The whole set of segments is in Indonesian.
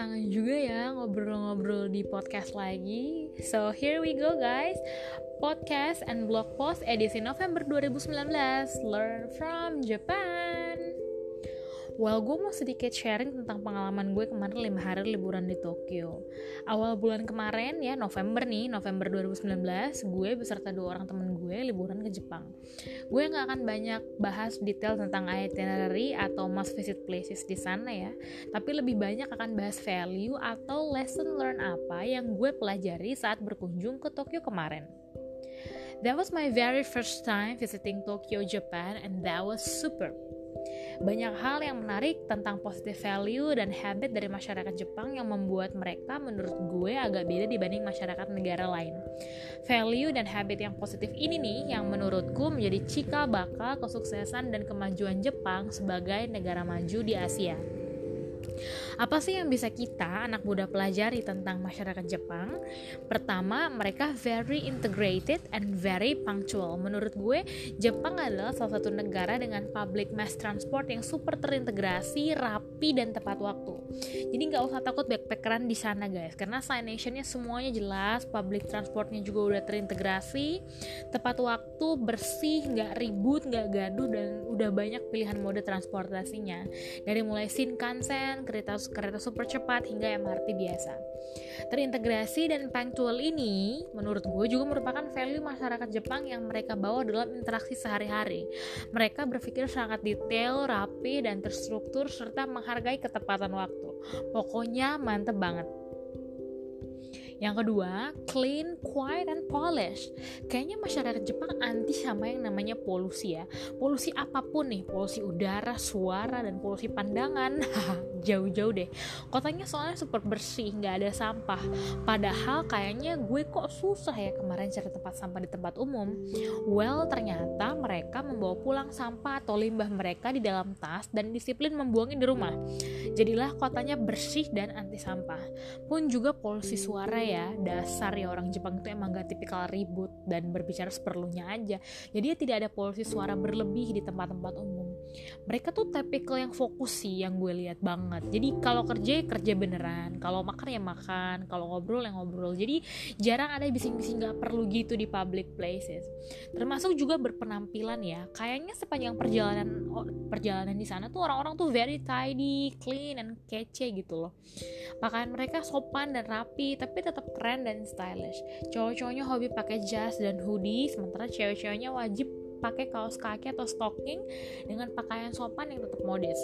kangen juga ya ngobrol-ngobrol di podcast lagi. So here we go guys. Podcast and blog post edisi November 2019. Learn from Japan. Well, gue mau sedikit sharing tentang pengalaman gue kemarin 5 hari liburan di Tokyo. Awal bulan kemarin ya, November nih, November 2019, gue beserta dua orang temen gue liburan ke Jepang. Gue nggak akan banyak bahas detail tentang itinerary atau must visit places di sana ya, tapi lebih banyak akan bahas value atau lesson learn apa yang gue pelajari saat berkunjung ke Tokyo kemarin. That was my very first time visiting Tokyo, Japan, and that was super. Banyak hal yang menarik tentang positive value dan habit dari masyarakat Jepang yang membuat mereka menurut gue agak beda dibanding masyarakat negara lain. Value dan habit yang positif ini nih yang menurutku menjadi cikal bakal kesuksesan dan kemajuan Jepang sebagai negara maju di Asia. Apa sih yang bisa kita anak muda pelajari tentang masyarakat Jepang? Pertama, mereka very integrated and very punctual. Menurut gue, Jepang adalah salah satu negara dengan public mass transport yang super terintegrasi, rapi dan tepat waktu. Jadi nggak usah takut backpackeran di sana guys, karena sign nationnya semuanya jelas, public transportnya juga udah terintegrasi, tepat waktu, bersih, nggak ribut, nggak gaduh dan udah banyak pilihan mode transportasinya. Dari mulai Shinkansen, kereta kereta super cepat hingga MRT biasa. Terintegrasi dan punctual ini menurut gue juga merupakan value masyarakat Jepang yang mereka bawa dalam interaksi sehari-hari. Mereka berpikir sangat detail, rapi, dan terstruktur serta menghargai ketepatan waktu. Pokoknya mantep banget. Yang kedua, clean, quiet, and polished. Kayaknya masyarakat Jepang anti sama yang namanya polusi ya. Polusi apa pun nih, polusi udara, suara, dan polusi pandangan. Jauh-jauh deh. Kotanya soalnya super bersih, nggak ada sampah. Padahal kayaknya gue kok susah ya kemarin cari tempat sampah di tempat umum. Well, ternyata mereka membawa pulang sampah atau limbah mereka di dalam tas dan disiplin membuangnya di rumah. Jadilah kotanya bersih dan anti sampah. Pun juga polusi suara ya dasar ya orang Jepang itu emang gak tipikal ribut dan berbicara seperlunya aja. Jadi ya tidak ada polusi suara berlebih di tempat-tempat umum. Mereka tuh tipikal yang fokus sih yang gue lihat banget. Jadi kalau kerja ya kerja beneran. Kalau makan ya makan. Kalau ngobrol ya ngobrol. Jadi jarang ada bising-bising gak perlu gitu di public places. Termasuk juga berpenampilan ya. Kayaknya sepanjang perjalanan perjalanan di sana tuh orang-orang tuh very tidy clean and kece gitu loh. Pakaian mereka sopan dan rapi tapi tetap tetap keren dan stylish. Cowok-cowoknya hobi pakai jas dan hoodie, sementara cewek-ceweknya wajib pakai kaos kaki atau stocking dengan pakaian sopan yang tetap modis.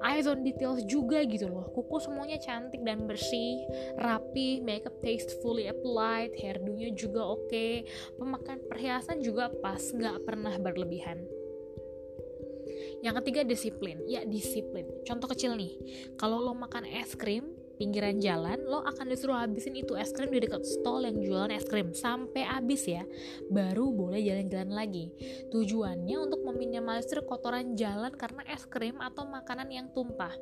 Eyes on details juga gitu loh. Kuku semuanya cantik dan bersih, rapi, makeup tastefully applied, hairdo-nya juga oke, okay. pemakaian perhiasan juga pas, nggak pernah berlebihan. Yang ketiga disiplin. Ya, disiplin. Contoh kecil nih. Kalau lo makan es krim, pinggiran jalan, lo akan disuruh habisin itu es krim di dekat stall yang jualan es krim sampai habis ya, baru boleh jalan-jalan lagi. Tujuannya untuk meminimalisir kotoran jalan karena es krim atau makanan yang tumpah.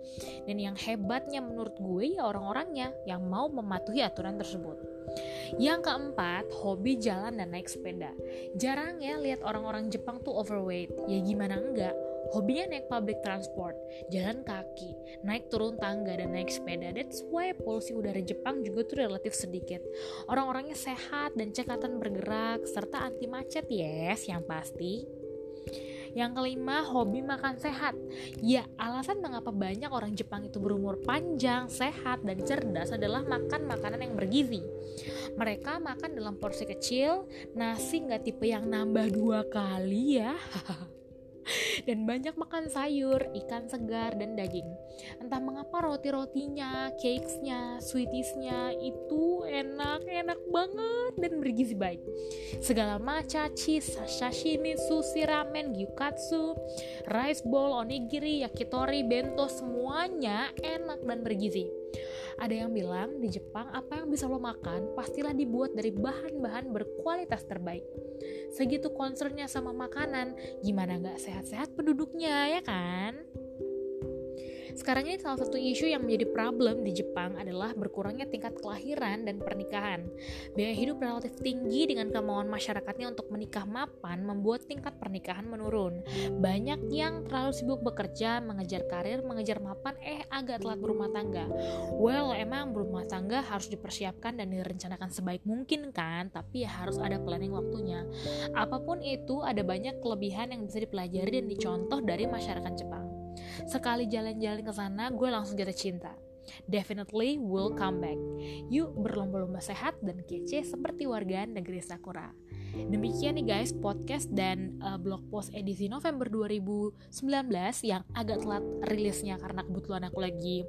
Dan yang hebatnya menurut gue ya orang-orangnya yang mau mematuhi aturan tersebut. Yang keempat, hobi jalan dan naik sepeda. Jarang ya lihat orang-orang Jepang tuh overweight. Ya gimana enggak? Hobinya naik public transport, jalan kaki, naik turun tangga dan naik sepeda. That's why polusi udara Jepang juga tuh relatif sedikit. Orang-orangnya sehat dan cekatan bergerak serta anti macet yes, yang pasti. Yang kelima, hobi makan sehat. Ya, alasan mengapa banyak orang Jepang itu berumur panjang, sehat, dan cerdas adalah makan makanan yang bergizi. Mereka makan dalam porsi kecil, nasi nggak tipe yang nambah dua kali ya. dan banyak makan sayur, ikan segar, dan daging. Entah mengapa roti-rotinya, cakesnya, sweetiesnya itu enak, enak banget dan bergizi baik. Segala macam cheese, sashimi, sushi, ramen, gyukatsu, rice bowl, onigiri, yakitori, bento, semuanya enak dan bergizi. Ada yang bilang di Jepang apa yang bisa lo makan pastilah dibuat dari bahan-bahan berkualitas terbaik. Segitu concernnya sama makanan, gimana nggak sehat-sehat penduduknya ya kan? Sekarang ini salah satu isu yang menjadi problem di Jepang adalah berkurangnya tingkat kelahiran dan pernikahan. Biaya hidup relatif tinggi dengan kemauan masyarakatnya untuk menikah mapan membuat tingkat pernikahan menurun. Banyak yang terlalu sibuk bekerja, mengejar karir, mengejar mapan, eh agak telat berumah tangga. Well, emang berumah tangga harus dipersiapkan dan direncanakan sebaik mungkin kan, tapi ya harus ada planning waktunya. Apa pun itu, ada banyak kelebihan yang bisa dipelajari dan dicontoh dari masyarakat Jepang. Sekali jalan-jalan ke sana, gue langsung jatuh cinta. Definitely will come back. Yuk berlomba-lomba sehat dan kece seperti warga negeri Sakura. Demikian nih guys podcast dan uh, blog post edisi November 2019 yang agak telat rilisnya karena kebetulan aku lagi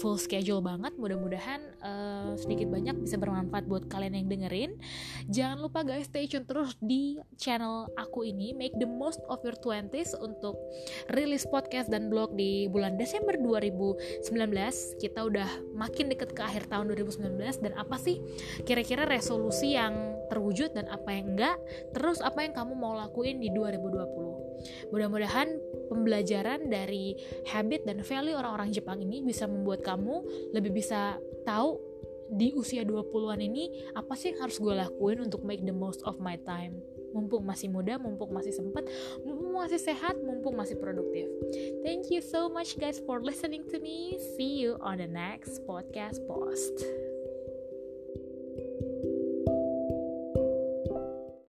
full schedule banget. Mudah-mudahan uh, sedikit banyak bisa bermanfaat buat kalian yang dengerin. Jangan lupa guys stay tune terus di channel aku ini Make the most of your 20s untuk rilis podcast dan blog di bulan Desember 2019. Kita udah makin deket ke akhir tahun 2019 dan apa sih kira-kira resolusi yang terwujud dan apa yang enggak, terus apa yang kamu mau lakuin di 2020. Mudah-mudahan pembelajaran dari habit dan value orang-orang Jepang ini bisa membuat kamu lebih bisa tahu di usia 20-an ini apa sih yang harus gue lakuin untuk make the most of my time mumpung masih muda, mumpung masih sempat, mumpung masih sehat, mumpung masih produktif. Thank you so much guys for listening to me. See you on the next podcast post.